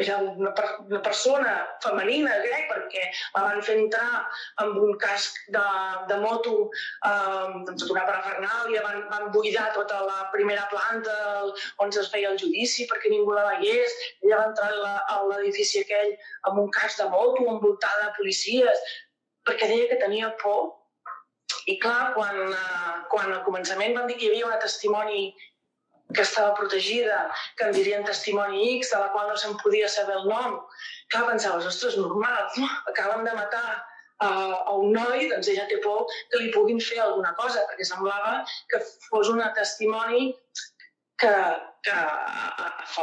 era una, una persona femenina, crec, perquè la van fer entrar amb un casc de, de moto, eh, amb tota una parafernàlia, van, van buidar tota la primera planta on es feia el judici perquè ningú la veiés. Ella va entrar a l'edifici aquell amb un casc de moto, envoltada de policies, perquè deia que tenia por. I clar, quan, eh, quan al començament van dir que hi havia una testimoni que estava protegida, que en dirien testimoni X, de la qual no se'n podia saber el nom. Clar, pensaves, ostres, normal, no? acaben de matar a, a un noi, doncs ella té por que li puguin fer alguna cosa, perquè semblava que fos una testimoni que, que,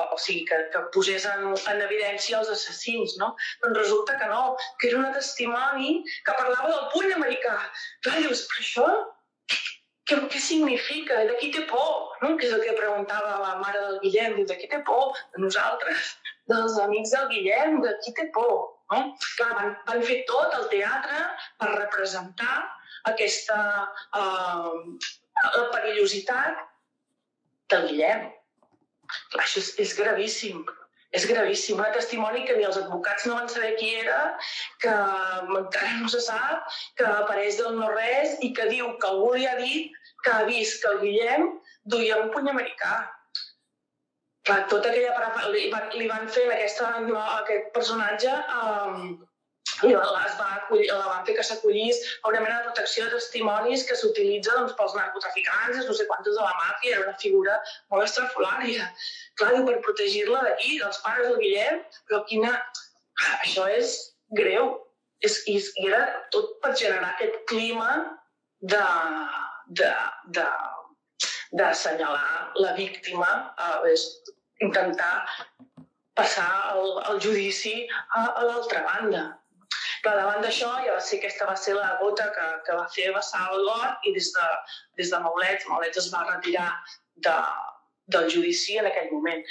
o sigui, que, que posés en, en evidència els assassins, no? Doncs resulta que no, que era una testimoni que parlava del puny americà. Clar, dius, però això què, què significa? De qui té por? No? Que és el que preguntava la mare del Guillem. Diu, de qui té por? De nosaltres, dels amics del Guillem, de qui té por? No? Clar, van, van fer tot el teatre per representar aquesta eh, la perillositat del Guillem. Això és, és gravíssim. És gravíssim. Un testimoni que ni els advocats no van saber qui era, que encara no se sap, que apareix del no-res i que diu que algú li ha dit que ha vist que el Guillem duia un puny americà. Clar, tota aquella li van, li van fer aquesta, aquest personatge um, i es va acollir, la van fer que s'acollís a una mena de protecció de testimonis que s'utilitza doncs, pels narcotraficants, no sé quantos de la màfia, era una figura molt estrafolària. Clar, diu, per protegir-la d'aquí, dels pares del Guillem, però quina... Això és greu. És, i, I era tot per generar aquest clima de, de, de, d'assenyalar la víctima, eh, és intentar passar el, el judici a, a l'altra banda. Però davant d'això ja va ser aquesta va ser la gota que, que va fer vessar el got i des de, des de Maulets, Maulets es va retirar de, del judici en aquell moment.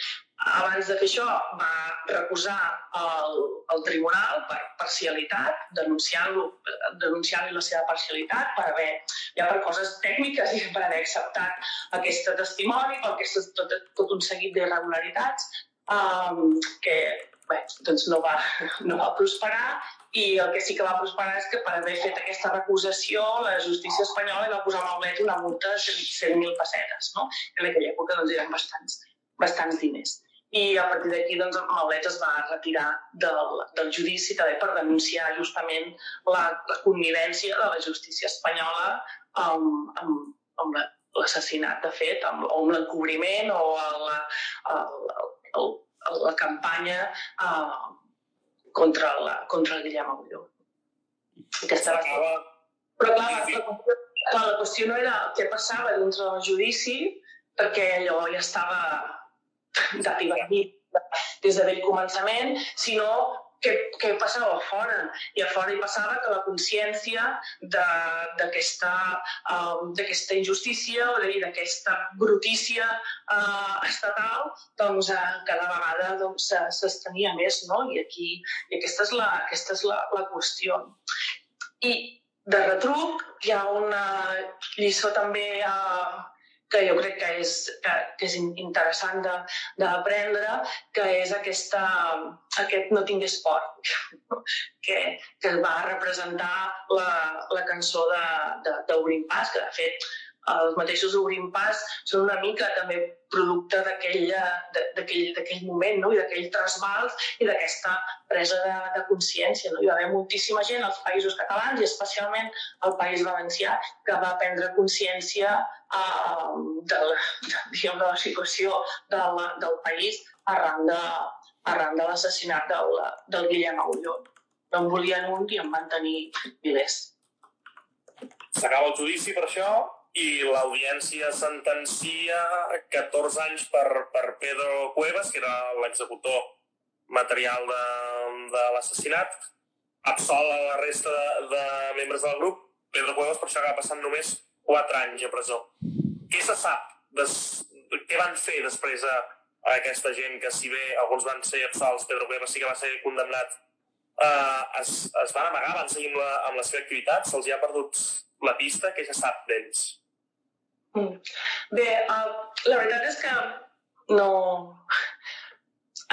Abans de fer això va recusar el, el tribunal per parcialitat, denunciant-lo denunciant la seva parcialitat per haver, ja per coses tècniques i per haver acceptat aquest testimoni, per aquest, tot, tot un seguit d'irregularitats um, que bé, doncs no, va, no va prosperar i el que sí que va prosperar és que per haver fet aquesta recusació la justícia espanyola va posar a Maulets una multa de 100.000 pessetes, no? en aquella època doncs, eren bastants, bastants diners i a partir d'aquí doncs, Maulet es va retirar del, del judici també per denunciar justament la, la connivència de la justícia espanyola amb, amb, amb l'assassinat, de fet, amb, o amb l'encobriment o la, el, el, el, la campanya uh, contra, la, contra el Guillem Agulló. Aquesta va Però clar, la, clar, la qüestió no era què passava dintre del judici, perquè allò ja estava d'arribar des de vell començament, sinó què, què passava fora. I a fora hi passava que la consciència d'aquesta uh, injustícia o d'aquesta brutícia uh, estatal doncs, uh, cada vegada doncs, doncs, més. No? I, aquí, i aquesta és, la, aquesta és la, la qüestió. I de retruc hi ha una lliçó també uh, que jo crec que és, que, que és interessant d'aprendre, que és aquesta, aquest No tingués por, que, que va representar la, la cançó d'Obrim Pas, que de fet els mateixos Obrim Pas són una mica també producte d'aquell moment no? i d'aquell trasbals i d'aquesta presa de, de consciència. No? Hi va haver moltíssima gent als països catalans i especialment al País Valencià que va prendre consciència eh, de, la, de, diguem, de la situació del, del país arran de, arran de l'assassinat del, del Guillem Agulló. No en volien un i en van tenir milers. S'acaba el judici per això i l'audiència sentencia 14 anys per, per Pedro Cuevas, que era l'executor material de, de l'assassinat, absol a la resta de, de membres del grup. Pedro Cuevas per això acaba passant només 4 anys a presó. Què se sap? Des, què van fer després a, a aquesta gent que si bé alguns van ser absolts, Pedro Cuevas sí que va ser condemnat, eh, es, es van amagar, van seguir amb la, amb la seva activitat, se'ls ha perdut la pista, què se sap d'ells? Mm. Bé, uh, la veritat és que no...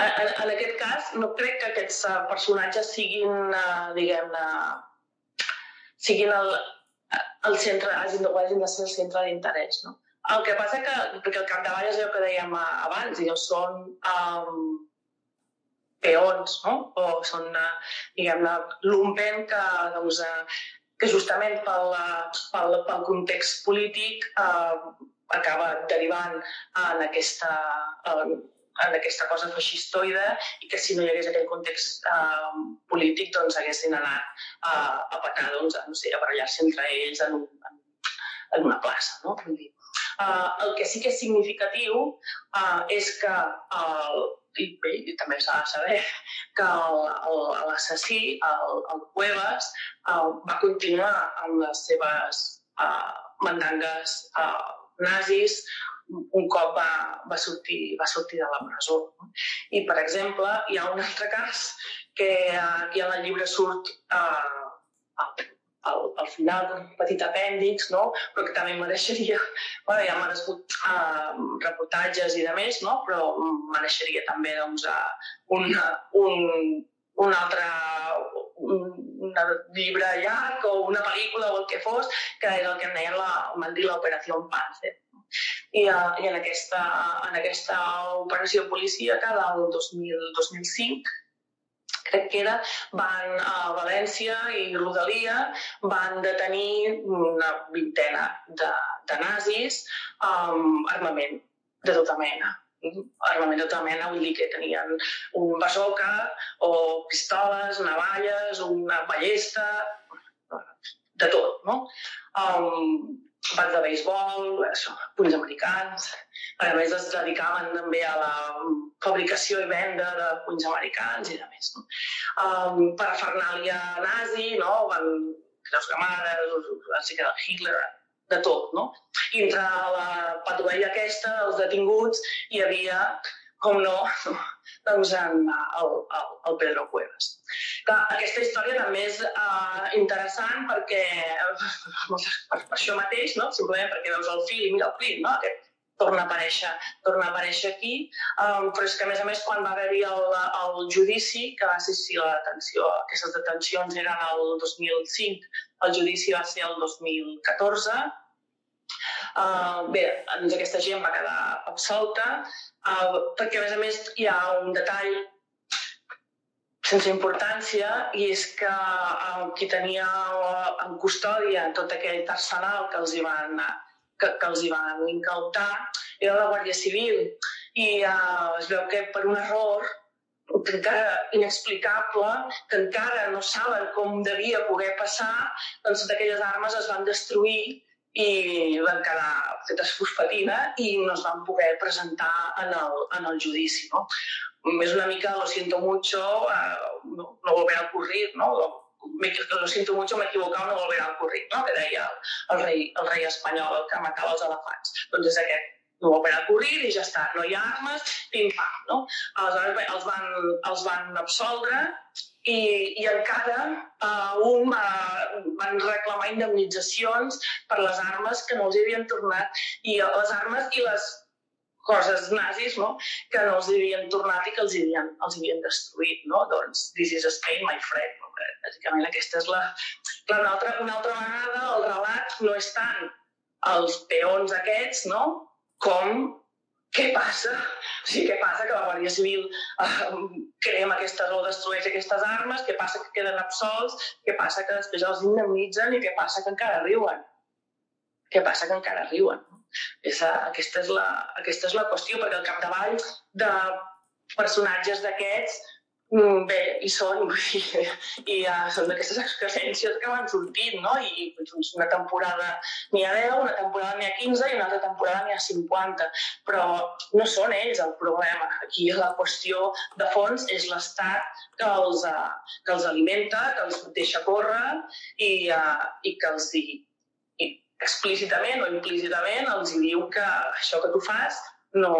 En, en aquest cas, no crec que aquests uh, personatges siguin, uh, diguem-ne, siguin el, el centre, hagin de, hagin de ser el centre d'interès, no? El que passa que, perquè al capdavall és el que dèiem abans, i són um, peons, no? O són, diguem-ne, lumpen que, doncs, que justament pel, pel, pel context polític eh, acaba derivant en aquesta, en, en aquesta cosa feixistoide i que si no hi hagués aquell context eh, polític doncs haguessin anat eh, a petar, doncs, a, no sé, a barallar-se entre ells en, en, en una plaça. No? Dir, eh, el que sí que és significatiu eh, és que el, i bé, i també s'ha de saber que l'assassí, el, el Cuevas, el, va continuar amb les seves uh, mandangues uh, nazis un cop va, va, sortir, va sortir de la presó. I, per exemple, hi ha un altre cas que aquí en el llibre surt uh, al, al final un petit apèndix, no? però que també mereixeria, bueno, ja ha merescut uh, reportatges i de més, no? però mereixeria també doncs, un, un, un altre un, un llibre llarg o una pel·lícula o el que fos, que és el que en deien la, van dir l'operació Panzer. I, uh, i en, aquesta, en aquesta operació policíaca del 2000, 2005 crec que era, van a València i Rodalia, van detenir una vintena de, de nazis amb armament de tota mena armament de tota mena, vull dir que tenien un bazooka o pistoles, navalles, una ballesta, de tot, no? Um, bats de béisbol, això, punys americans. A més, es dedicaven també a la fabricació i venda de punys americans i de més. No? Um, parafernàlia nazi, no? Van creus gamades, així que Hitler, de tot, no? I entre la patrulla aquesta, els detinguts, hi havia com no, doncs en el, el, el Pedro Cuevas. Clar, aquesta història també és uh, interessant perquè, per, per això mateix, no? simplement perquè veus el fill i mira el fill, no? aquest torna a aparèixer, torna a aparèixer aquí, um, però és que a més a més quan va haver-hi el, el judici, que va ser si la detenció, aquestes detencions eren el 2005, el judici va ser el 2014, Uh, bé, doncs aquesta gent va quedar absolta, uh, perquè a més a més hi ha un detall sense importància i és que uh, qui tenia en custòdia tot aquell arsenal que els hi van, que, que els hi van incautar era la Guàrdia Civil. I uh, es veu que per un error que encara inexplicable, que encara no saben com devia poder passar, doncs d'aquelles armes es van destruir i van quedar fetes fosfatina i no es van poder presentar en el, en el judici. No? És una mica, lo siento mucho, uh, no, no volverá a ocurrir, no? lo siento mucho, m'he equivocat, no volverà a ocurrir, no? que deia el, el, rei, el rei espanyol, que matava els elefants. Doncs és aquest, no volverà a ocurrir i ja està, no hi ha armes, pim-pam. No? Aleshores els van, els van absoldre i, i encara uh, un va, van reclamar indemnitzacions per les armes que no els havien tornat i les armes i les coses nazis no? que no els havien tornat i que els havien, els havien destruït. No? Doncs, this is Spain, my friend. No? Bàsicament aquesta és la... Clar, una altra, una altra vegada el relat no és tant els peons aquests, no? Com què passa? O sigui, què passa que la Guàrdia Civil eh, crema aquestes o destrueix aquestes armes, què passa que queden absolts, què passa que després els indemnitzen i què passa que encara riuen. Què passa que encara riuen. Esa, aquesta, és la, aquesta és la qüestió, perquè al capdavall de personatges d'aquests bé, hi són, i uh, són d'aquestes experiències que van sortint, no? I doncs, una temporada n'hi ha 10, una temporada n'hi ha 15 i una altra temporada n'hi ha 50. Però no són ells el problema. Aquí la qüestió de fons és l'Estat que, els, uh, que els alimenta, que els deixa córrer i, uh, i que els di, i explícitament o implícitament els diu que això que tu fas no,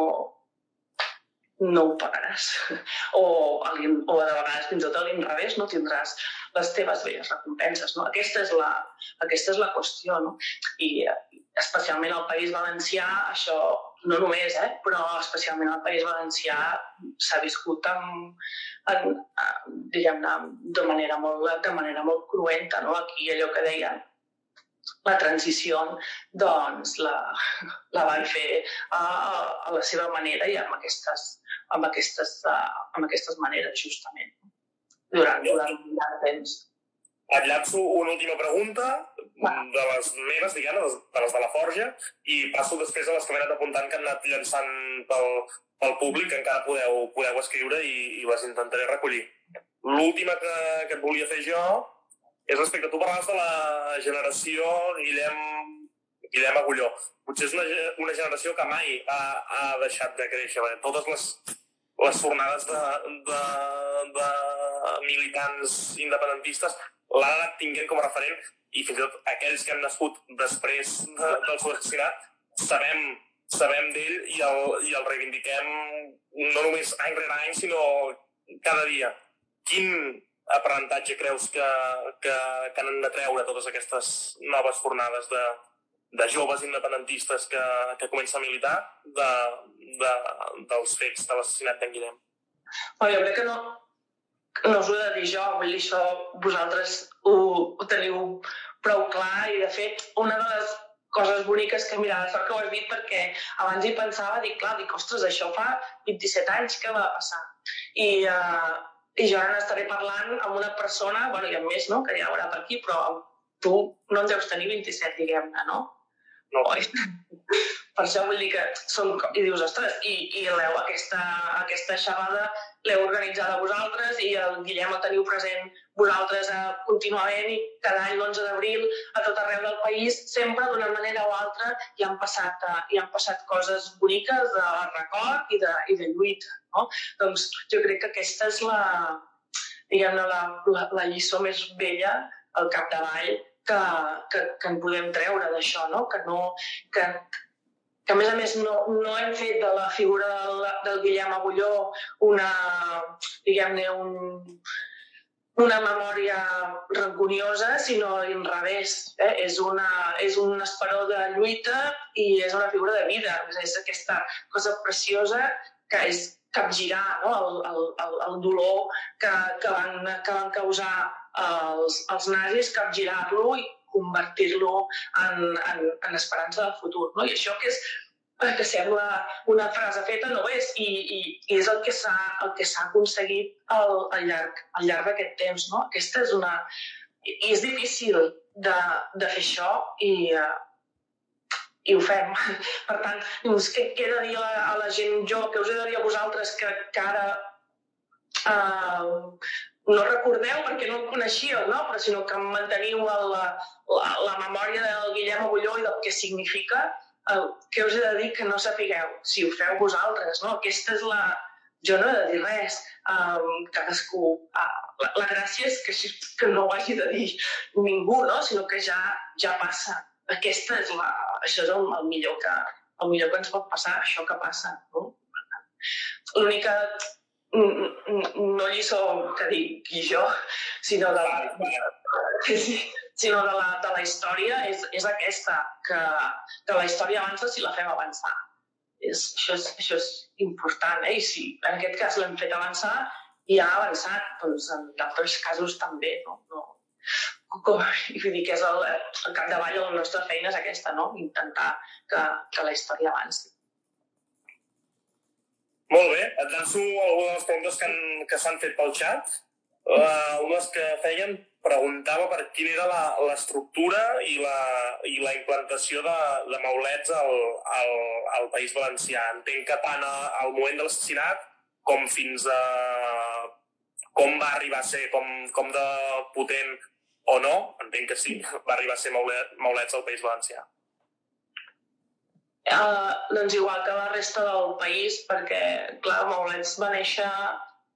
no ho pagaràs. O, o de vegades fins i tot a l'inrevés no tindràs les teves velles recompenses. No? Aquesta, és la, aquesta és la qüestió. No? I especialment al País Valencià això no només, eh, però especialment al País Valencià s'ha viscut amb, en, diguem-ne, de manera molt, de manera molt cruenta. No? Aquí allò que deien la transició doncs la, la van fer a, a la seva manera i amb aquestes, amb aquestes, uh, amb aquestes maneres, justament, durant, durant un llarg temps. Et llanço una última pregunta Va. de les meves, diguem de les de la Forja, i passo després a les que m'he anat apuntant que han anat llançant pel, pel públic, que encara podeu, podeu escriure i, i les intentaré recollir. L'última que, que et volia fer jo és respecte, tu parlaves de la generació Guillem, Guillem Agulló. Potser és una, una generació que mai ha, ha deixat de créixer. Totes les, les fornades de, de, de militants independentistes l'han anat com a referent i fins i tot aquells que han nascut després de, del seu assassinat sabem, sabem d'ell i, el, i el reivindiquem no només any rere any, sinó cada dia. Quin, aprenentatge creus que, que, que han de treure totes aquestes noves fornades de, de joves independentistes que, que comencen a militar de, de, dels fets de l'assassinat d'en Guillem? Bueno, jo crec que no, no us ho he de dir jo, vull dir, això vosaltres ho, ho teniu prou clar i, de fet, una de les coses boniques que, mira, sort que ho has dit perquè abans hi pensava, dic, clar, dic, ostres, això fa 27 anys que va passar. I, uh, i jo ara n'estaré parlant amb una persona, bueno, i amb més, no?, que ja haurà per aquí, però tu no en deus tenir 27, diguem-ne, no? No. Oi? per això vull dir que són... I dius, ostres, i, i l'heu, aquesta, aquesta xerrada l'heu organitzada vosaltres i el Guillem el teniu present vosaltres eh, contínuament i cada any l'11 d'abril a tot arreu del país, sempre d'una manera o altra hi han passat, eh, hi han passat coses boniques de record i de, i de lluita. No? Doncs jo crec que aquesta és la, diguem-ne, la, la, la lliçó més vella al capdavall que, que, que en podem treure d'això, no? Que, no, que, que a més a més no, no hem fet de la figura del, del Guillem Agulló una, diguem-ne, un, una memòria ranconiosa, sinó al revés. Eh? És, una, és un esperó de lluita i és una figura de vida. És aquesta cosa preciosa que és capgirar no? el, el, el, el dolor que, que, van, que van causar els, els nazis, capgirar-lo i convertir-lo en, en, en esperança del futur. No? I això que és que sembla una frase feta, no és, i, i, i és el que s'ha el que s'ha aconseguit al, al llarg, al llarg d'aquest temps. No? Aquesta és una... I és difícil de, de fer això i, uh, i ho fem. Per tant, doncs, què, què he de dir a la, a la gent jo, què us he de dir a vosaltres que, que ara uh, no recordeu perquè no el coneixíeu, no? però sinó que manteniu la, la, la memòria del Guillem Agulló i del que significa, el, què us he de dir que no sapigueu, si ho feu vosaltres. No? Aquesta és la... Jo no he de dir res, um, cadascú... Uh, la, la gràcia és que, que no ho hagi de dir ningú, no? sinó que ja, ja passa. Aquesta és la, això és el, el, millor que, el millor que ens pot passar, això que passa. No? L'única no lliçó que dic jo, sinó de la, sinó de la, de la història és, és aquesta, que, que la història avança si la fem avançar. És, això, és, això és important, eh? I si en aquest cas l'hem fet avançar i ha avançat, doncs en d'altres casos també, no? no? com, vull dir que és el, el capdavall de la nostra feina és aquesta, no? intentar que, que la història avanci. Molt bé, et llanço algunes de les preguntes que, han, que s'han fet pel xat. Uh, unes que feien preguntava per quina era l'estructura i, la, i la implantació de, de maulets al, al, al País Valencià. Entenc que tant al moment de l'assassinat com fins a com va arribar a ser, com, com de potent o no, entenc que sí, va arribar a ser maulet, maulets al País Valencià. Uh, doncs igual que la resta del país, perquè, clar, Maulets va néixer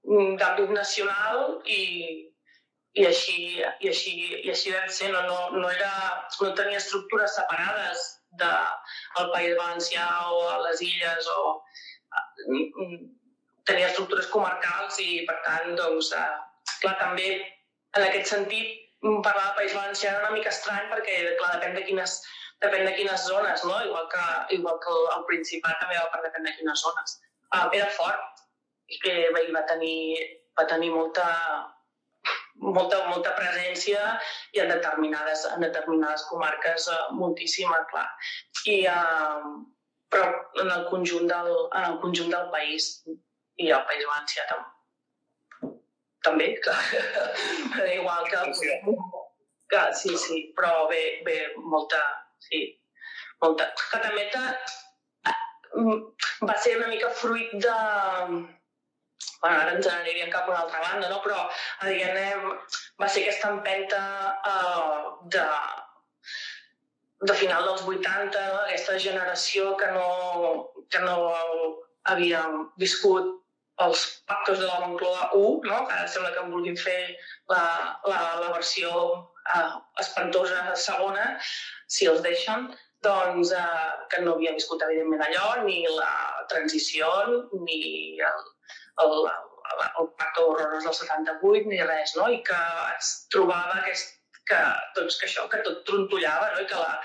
mm, d'àmbit nacional i, i així, i així, i així vam ser, no, no, no, era, no tenia estructures separades del País Valencià o a les illes o uh, tenia estructures comarcals i per tant, doncs, uh, clar, també en aquest sentit parlar del País Valencià era una mica estrany perquè, clar, depèn de quines depèn de quines zones, no? Igual que, igual que el, el Principat també va per depèn de quines zones. Uh, era fort i que va tenir, va tenir molta, molta, molta presència i en determinades, en determinades comarques uh, moltíssima, clar. I, uh, però en el conjunt del, en el conjunt del país i el País Valencià també. També, clar. igual que... que sí, sí, però bé, bé molta, sí, molta. Que també te, va ser una mica fruit de... Bueno, ara ens n'aniríem cap a una altra banda, no? però diguem va ser aquesta empenta uh, de, de final dels 80, no? aquesta generació que no, que no havia viscut els pactes de la Moncloa 1, no? que ara sembla que en vulguin fer la, la, la versió uh, espantosa segona, si els deixen, doncs eh, que no havia viscut evidentment allò, ni la transició, ni el, el, el, el pacte horrorós del 78, ni res, no? I que es trobava aquest, que, doncs, que això, que tot trontollava, no? I que la,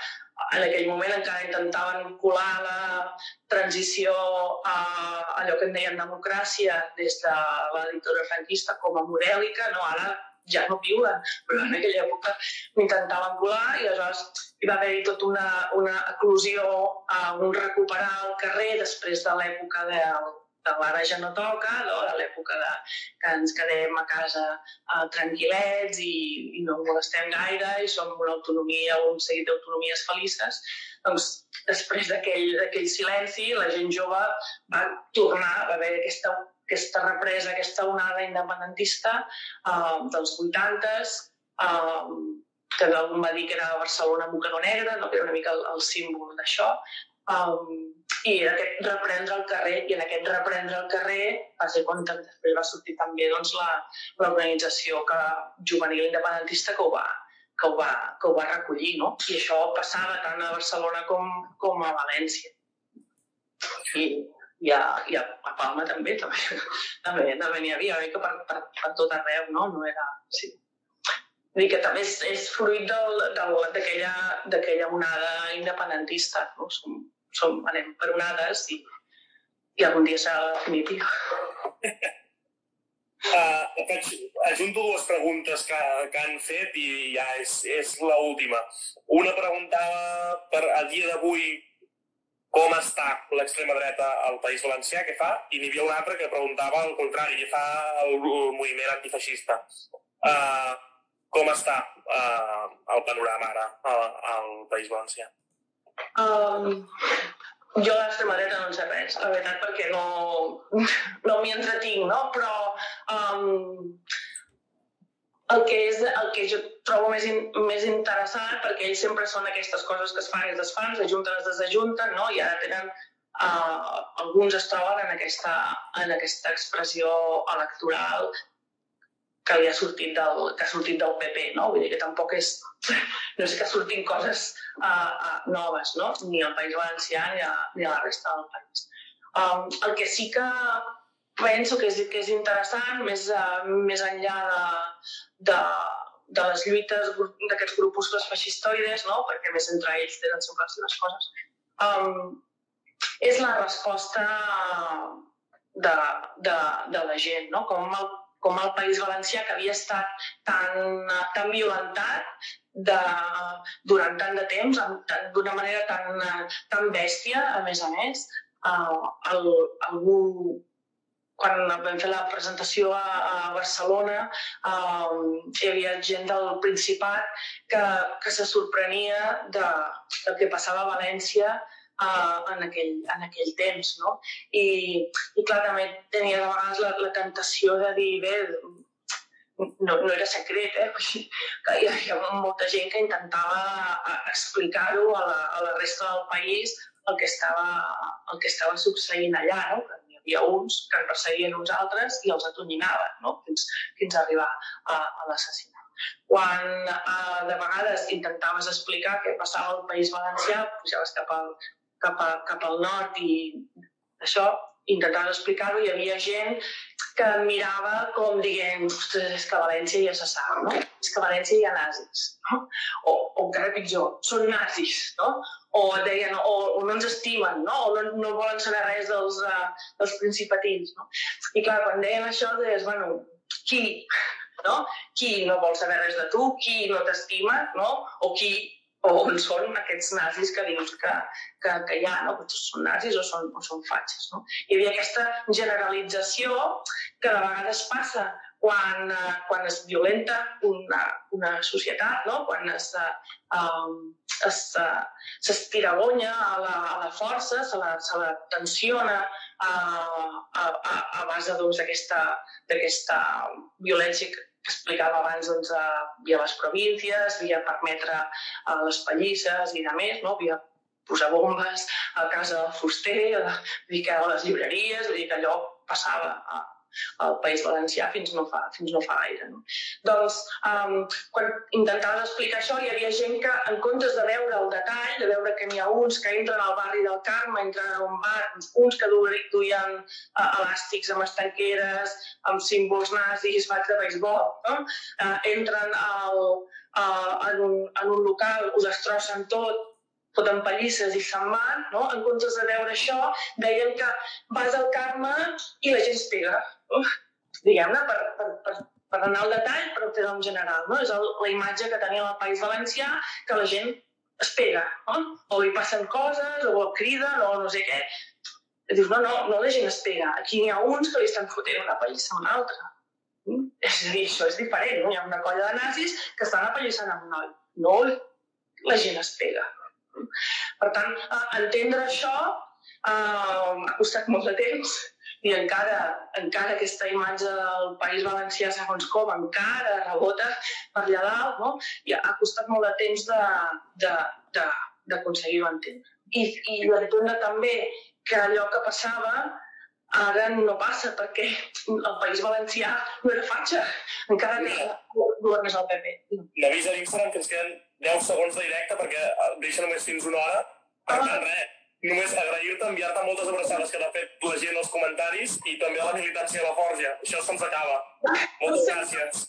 en aquell moment encara intentaven colar la transició a allò que en deien democràcia des de la dictadura franquista com a modèlica, no? ara ja no viuen, però en aquella època m'intentaven colar i aleshores hi va haver-hi tota una, una eclosió, a un recuperar el carrer després de l'època de, de l'ara ja no toca, no? de l'època de, que ens quedem a casa uh, tranquil·lets i, i no molestem gaire i som una autonomia, un seguit d'autonomies felices, doncs després d'aquell silenci la gent jove va tornar, va haver aquesta aquesta represa, aquesta onada independentista eh, dels 80s, eh, que algú va dir que era Barcelona Mocador Negre, no? que era una mica el, el símbol d'això, um, i aquest reprendre el carrer, i en aquest reprendre el carrer va ser quan després va sortir també doncs, l'organització que, juvenil independentista que ho va, que ho va, que ho va recollir, no? I això passava tant a Barcelona com, com a València. I, i a, i a, a Palma també, també, també, també n'hi havia, que per, per, per tot arreu, no? No era... Sí. Vull dir que també és, és fruit d'aquella onada independentista, no? Som, som, anem per onades i, i algun dia serà definitiva. Uh, faig, ajunto dues preguntes que, que han fet i ja és, és l'última. Una preguntava per a dia d'avui com està l'extrema dreta al País Valencià, què fa, i n'hi havia un altre que preguntava el contrari, què fa el, el moviment antifeixista. Uh, com està uh, el panorama ara uh, al País Valencià? Um, jo l'extrema dreta no en sé res, la veritat, perquè no, no m'hi entretinc, no? Però um, el que, és, el que jo trobo més, in, més interessant, perquè ells sempre són aquestes coses que es fan i es desfan, s'ajunten, es desajunten, no? i ara tenen, uh, alguns es troben en aquesta, en aquesta expressió electoral que li ha sortit del, que ha sortit del PP, no? Vull dir que tampoc és, no és que surtin coses uh, uh, noves, no? Ni al País Valencià ni a, ni a la resta del país. Um, el que sí que penso que és, que és interessant, més, uh, més enllà de, de, de les lluites d'aquests grupuscles feixistoides, no? perquè més entre ells tenen sempre les coses, um, és la resposta de, de, de la gent, no? com el, com el País Valencià, que havia estat tan, tan violentat de, durant tant de temps, d'una manera tan, tan bèstia, a més a més. Uh, el, algú quan vam fer la presentació a, a Barcelona, um, hi havia gent del Principat que, que se sorprenia de, del que passava a València uh, en, aquell, en aquell temps. No? I, I clar, també tenia de vegades la, la tentació de dir, bé, no, no era secret, eh? que hi havia molta gent que intentava explicar-ho a, la, a la resta del país el que estava, el que estava succeint allà, no? que havia uns que en perseguien uns altres i els atonyinaven no? fins, fins a arribar a, a l'assassinat. Quan eh, de vegades intentaves explicar què passava al País Valencià, pujaves cap al, cap, a, cap al nord i això, intentaves explicar-ho, hi havia gent que mirava com dient, ostres, és que València ja se sap, no? És que València hi ha nazis, no? O, o encara pitjor, són nazis, no? O deien, o, o no ens estimen, no? O no, no volen saber res dels, uh, dels principatins, no? I clar, quan deien això, deies, bueno, qui? No? Qui no vol saber res de tu? Qui no t'estima? No? O qui o on són aquests nazis que dius que, que, que hi ha, no? que són nazis o són, o són fatxes. No? Hi havia aquesta generalització que de vegades passa quan, uh, quan es violenta una, una societat, no? quan es, uh, s'estiragonya a, la, a la força, se la, se la tensiona uh, a, a, a base doncs, d'aquesta violència que explicava abans doncs, a, via les províncies, via permetre a les pallisses i de més, no? via posar bombes a casa del fuster, a, dir a les llibreries, vull dir que allò passava a, al País Valencià fins no fa, fins no fa gaire. No? Doncs, um, quan intentaves explicar això, hi havia gent que, en comptes de veure el detall, de veure que n'hi ha uns que entren al barri del Carme, entren a un bar, uns que duien uh, elàstics amb estanqueres, amb símbols nazis, bats de beisbol, no? uh, entren al, uh, en, un, en un local, ho destrossen tot, foten pallisses i se'n van, no? en comptes de veure això, deien que vas al Carme i la gent es pega. Diguem-ne, per, per, per, per anar al detall, però fer en general. No? És el, la imatge que tenia el País Valencià, que la gent es pega, no? o li passen coses, o criden, o no sé què. I dius, no, no, no la gent es pega. Aquí n'hi ha uns que li estan fotent una pallissa a una altra. Mm? És a dir, això és diferent. No? Hi ha una colla de nazis que estan apallissant amb un noi. No, la gent es pega. Per tant, entendre això eh, ha costat molt de temps i encara, encara aquesta imatge del País Valencià, segons com, encara rebota per allà dalt, no? i ha costat molt de temps d'aconseguir-ho entendre. I, i entendre també que allò que passava ara no passa perquè el País Valencià no era fatxa, encara que governés el PP. M'avisa a l'Instagram que ens queden 10 segons de directe perquè eh, deixa només fins una hora. Per ah. tant, res, només agrair-te, enviar-te moltes abraçades que t'ha fet la gent als comentaris i també a la militància de la Forja. Això se'ns acaba. Moltes gràcies.